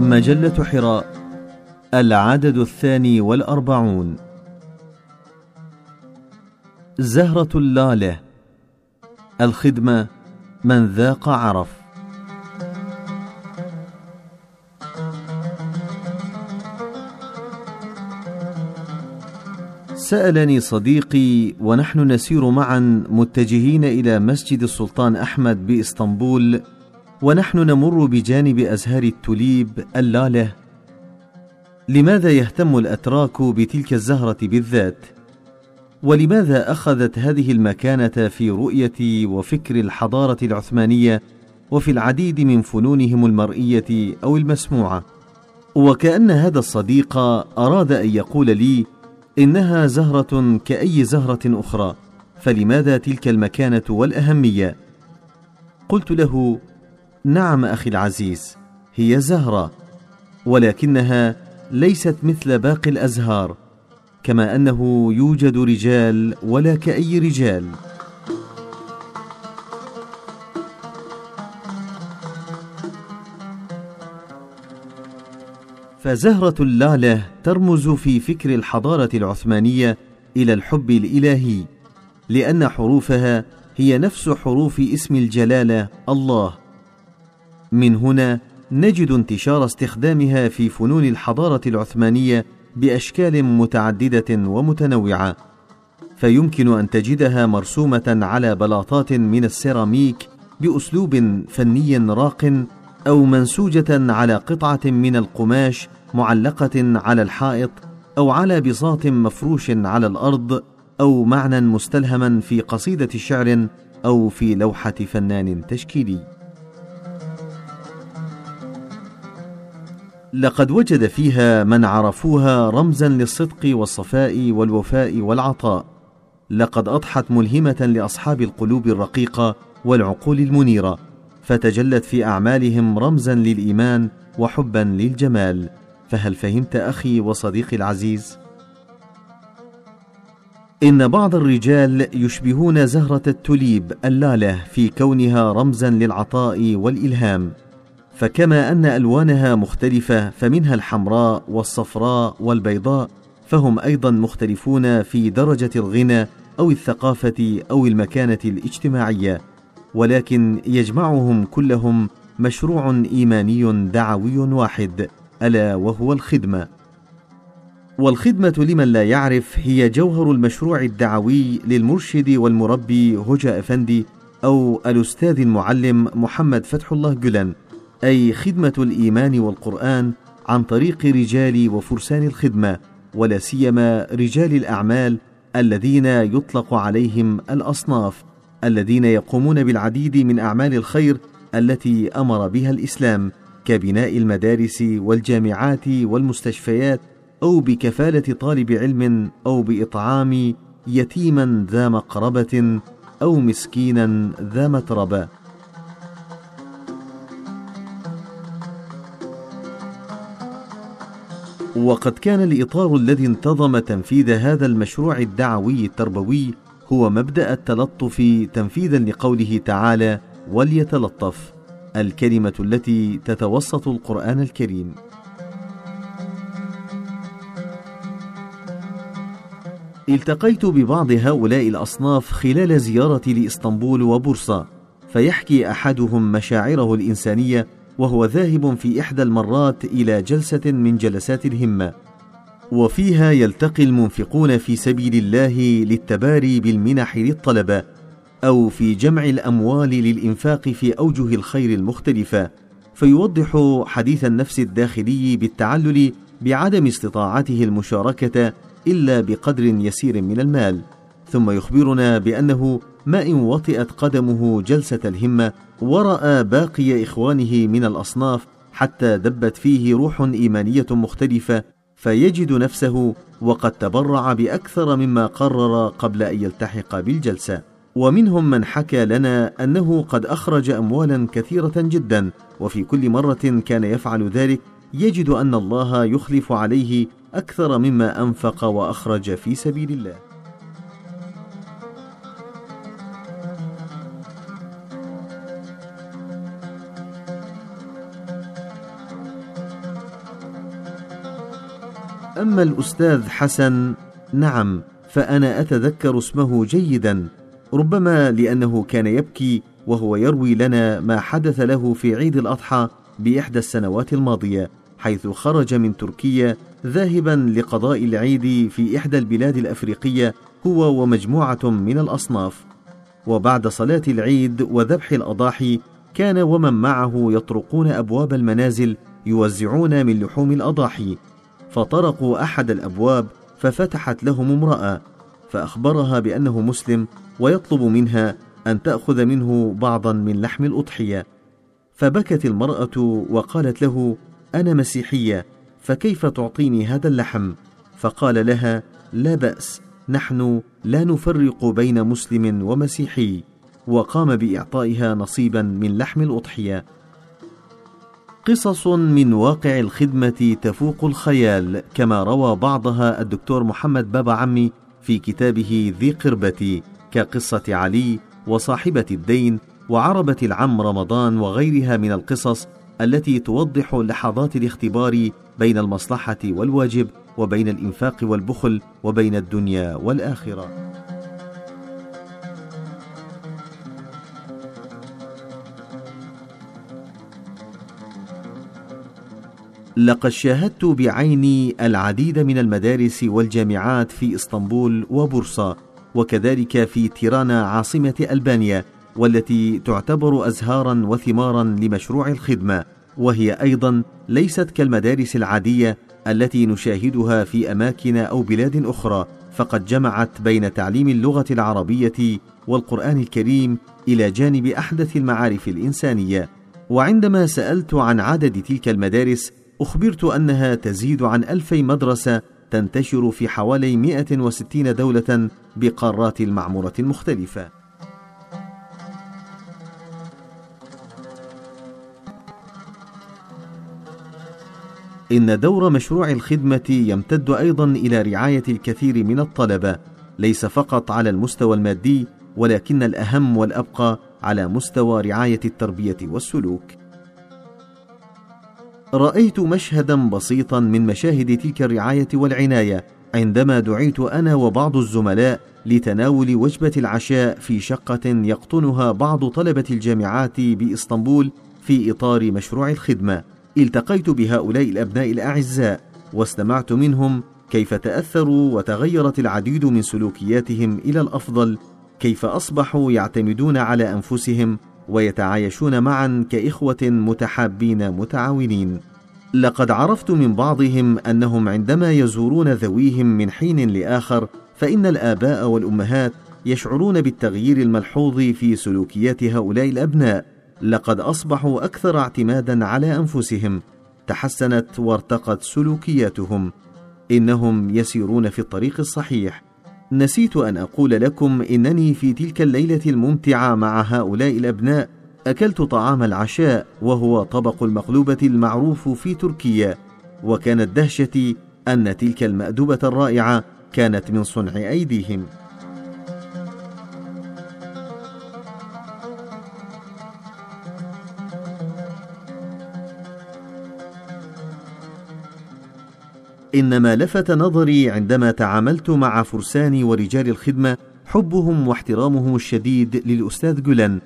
مجلة حراء العدد الثاني والأربعون. زهرة اللالة الخدمة من ذاق عرف. سألني صديقي ونحن نسير معا متجهين إلى مسجد السلطان أحمد بإسطنبول ونحن نمر بجانب أزهار التوليب اللالة. لماذا يهتم الأتراك بتلك الزهرة بالذات؟ ولماذا أخذت هذه المكانة في رؤية وفكر الحضارة العثمانية وفي العديد من فنونهم المرئية أو المسموعة؟ وكأن هذا الصديق أراد أن يقول لي إنها زهرة كأي زهرة أخرى فلماذا تلك المكانة والأهمية؟ قلت له نعم أخي العزيز هي زهرة ولكنها ليست مثل باقي الأزهار كما أنه يوجد رجال ولا كأي رجال. فزهرة اللالة ترمز في فكر الحضارة العثمانية إلى الحب الإلهي لأن حروفها هي نفس حروف اسم الجلالة الله. من هنا نجد انتشار استخدامها في فنون الحضارة العثمانية بأشكال متعددة ومتنوعة. فيمكن أن تجدها مرسومة على بلاطات من السيراميك بأسلوب فني راق أو منسوجة على قطعة من القماش معلقة على الحائط أو على بساط مفروش على الأرض أو معنى مستلهما في قصيدة شعر أو في لوحة فنان تشكيلي. لقد وجد فيها من عرفوها رمزا للصدق والصفاء والوفاء والعطاء. لقد أضحت ملهمة لأصحاب القلوب الرقيقة والعقول المنيرة فتجلت في أعمالهم رمزا للإيمان وحبا للجمال. فهل فهمت أخي وصديقي العزيز؟ إن بعض الرجال يشبهون زهرة التوليب اللاله في كونها رمزا للعطاء والإلهام. فكما أن ألوانها مختلفة فمنها الحمراء والصفراء والبيضاء فهم أيضا مختلفون في درجة الغنى أو الثقافة أو المكانة الاجتماعية. ولكن يجمعهم كلهم مشروع إيماني دعوي واحد ألا وهو الخدمة. والخدمة لمن لا يعرف هي جوهر المشروع الدعوي للمرشد والمربي هجا أفندي أو الأستاذ المعلم محمد فتح الله جلن. أي خدمة الإيمان والقرآن عن طريق رجال وفرسان الخدمة ولا سيما رجال الأعمال الذين يطلق عليهم الأصناف الذين يقومون بالعديد من أعمال الخير التي أمر بها الإسلام كبناء المدارس والجامعات والمستشفيات أو بكفالة طالب علم أو بإطعام يتيما ذا مقربة أو مسكينا ذا متربة. وقد كان الإطار الذي انتظم تنفيذ هذا المشروع الدعوي التربوي هو مبدأ التلطف تنفيذا لقوله تعالى وليتلطف الكلمة التي تتوسط القرآن الكريم. التقيت ببعض هؤلاء الأصناف خلال زيارتي لإسطنبول وبورصة فيحكي أحدهم مشاعره الإنسانية وهو ذاهب في إحدى المرات إلى جلسة من جلسات الهمة وفيها يلتقي المنفقون في سبيل الله للتباري بالمنح للطلبة أو في جمع الأموال للإنفاق في أوجه الخير المختلفة فيوضح حديث النفس الداخلي بالتعلل بعدم استطاعته المشاركة إلا بقدر يسير من المال. ثم يخبرنا بأنه ما إن وطئت قدمه جلسة الهمة ورأى باقي إخوانه من الأصناف حتى دبت فيه روح إيمانية مختلفة فيجد نفسه وقد تبرع بأكثر مما قرر قبل أن يلتحق بالجلسة. ومنهم من حكى لنا أنه قد أخرج اموالا كثيرة جدا وفي كل مرة كان يفعل ذلك يجد أن الله يخلف عليه أكثر مما أنفق وأخرج في سبيل الله. أما الأستاذ حسن نعم فأنا أتذكر اسمه جيدا ربما لأنه كان يبكي وهو يروي لنا ما حدث له في عيد الأضحى بإحدى السنوات الماضية حيث خرج من تركيا ذاهبا لقضاء العيد في إحدى البلاد الأفريقية هو ومجموعة من الأصناف. وبعد صلاة العيد وذبح الأضاحي كان ومن معه يطرقون أبواب المنازل يوزعون من لحوم الأضاحي. فطرقوا أحد الأبواب ففتحت لهم امرأة فأخبرها بأنه مسلم ويطلب منها أن تأخذ منه بعضا من لحم الأضحية. فبكت المرأة وقالت له أنا مسيحية فكيف تعطيني هذا اللحم؟ فقال لها لا بأس نحن لا نفرق بين مسلم ومسيحي. وقام بإعطائها نصيبا من لحم الأضحية. قصص من واقع الخدمة تفوق الخيال كما روى بعضها الدكتور محمد بابا عمي في كتابه ذي قربتي كقصة علي وصاحبة الدين وعربة العم رمضان وغيرها من القصص التي توضح لحظات الاختبار بين المصلحة والواجب وبين الإنفاق والبخل وبين الدنيا والآخرة. لقد شاهدت بعيني العديد من المدارس والجامعات في إسطنبول وبورصة وكذلك في تيرانا عاصمة ألبانيا والتي تعتبر أزهارا وثمارا لمشروع الخدمة وهي أيضا ليست كالمدارس العادية التي نشاهدها في أماكن أو بلاد أخرى فقد جمعت بين تعليم اللغة العربية والقرآن الكريم إلى جانب أحدث المعارف الإنسانية. وعندما سألت عن عدد تلك المدارس أخبرت أنها تزيد عن ألفي مدرسة تنتشر في حوالي 160 دولة بقارات المعمورة المختلفة. إن دور مشروع الخدمة يمتد أيضا إلى رعاية الكثير من الطلبة، ليس فقط على المستوى المادي، ولكن الأهم والأبقى على مستوى رعاية التربية والسلوك. رأيت مشهدا بسيطا من مشاهد تلك الرعاية والعناية عندما دعيت أنا وبعض الزملاء لتناول وجبة العشاء في شقة يقطنها بعض طلبة الجامعات بإسطنبول في إطار مشروع الخدمة. التقيت بهؤلاء الأبناء الأعزاء واستمعت منهم كيف تأثروا وتغيرت العديد من سلوكياتهم إلى الأفضل كيف أصبحوا يعتمدون على أنفسهم ويتعايشون معا كإخوة متحابين متعاونين. لقد عرفت من بعضهم أنهم عندما يزورون ذويهم من حين لآخر فإن الآباء والأمهات يشعرون بالتغيير الملحوظ في سلوكيات هؤلاء الأبناء. لقد أصبحوا أكثر اعتمادا على أنفسهم. تحسنت وارتقت سلوكياتهم. إنهم يسيرون في الطريق الصحيح. نسيت أن أقول لكم إنني في تلك الليلة الممتعة مع هؤلاء الأبناء أكلت طعام العشاء وهو طبق المقلوبة المعروف في تركيا وكانت دهشتي أن تلك المأدوبة الرائعة كانت من صنع أيديهم. إنما لفت نظري عندما تعاملت مع فرسان ورجال الخدمة حبهم واحترامهم الشديد للأستاذ جولان.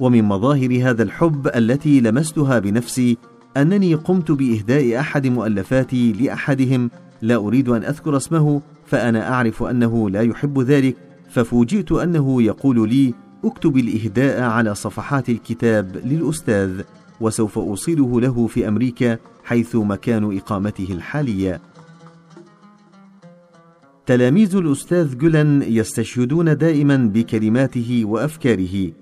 ومن مظاهر هذا الحب التي لمستها بنفسي أنني قمت بإهداء أحد مؤلفاتي لأحدهم. لا أريد أن أذكر اسمه فأنا أعرف أنه لا يحب ذلك ففوجئت أنه يقول لي اكتب الإهداء على صفحات الكتاب للأستاذ. وسوف أوصله له في أمريكا حيث مكان إقامته الحالية. تلاميذ الأستاذ جولان يستشهدون دائما بكلماته وأفكاره.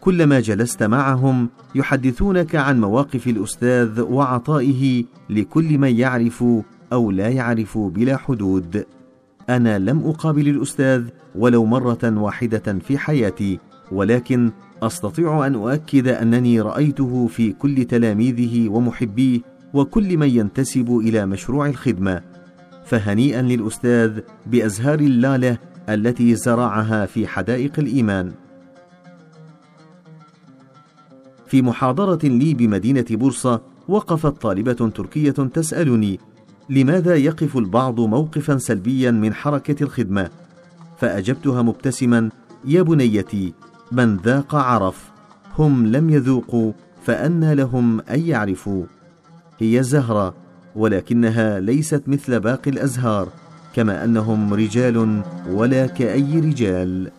كلما جلست معهم يحدثونك عن مواقف الأستاذ وعطائه لكل من يعرف أو لا يعرف بلا حدود. أنا لم أقابل الأستاذ ولو مرة واحدة في حياتي ولكن أستطيع أن أؤكد أنني رأيته في كل تلاميذه ومحبيه وكل من ينتسب إلى مشروع الخدمة فهنيئا للأستاذ بأزهار اللالة التي زرعها في حدائق الإيمان. في محاضرة لي بمدينة بورصة وقفت طالبة تركية تسألني لماذا يقف البعض موقفا سلبيا من حركة الخدمة؟ فأجبتها مبتسما يا بنيتي من ذاق عرف هم لم يذوقوا فأنى لهم أن يعرفوا. هي زهرة ولكنها ليست مثل باقي الأزهار كما أنهم رجال ولا كأي رجال.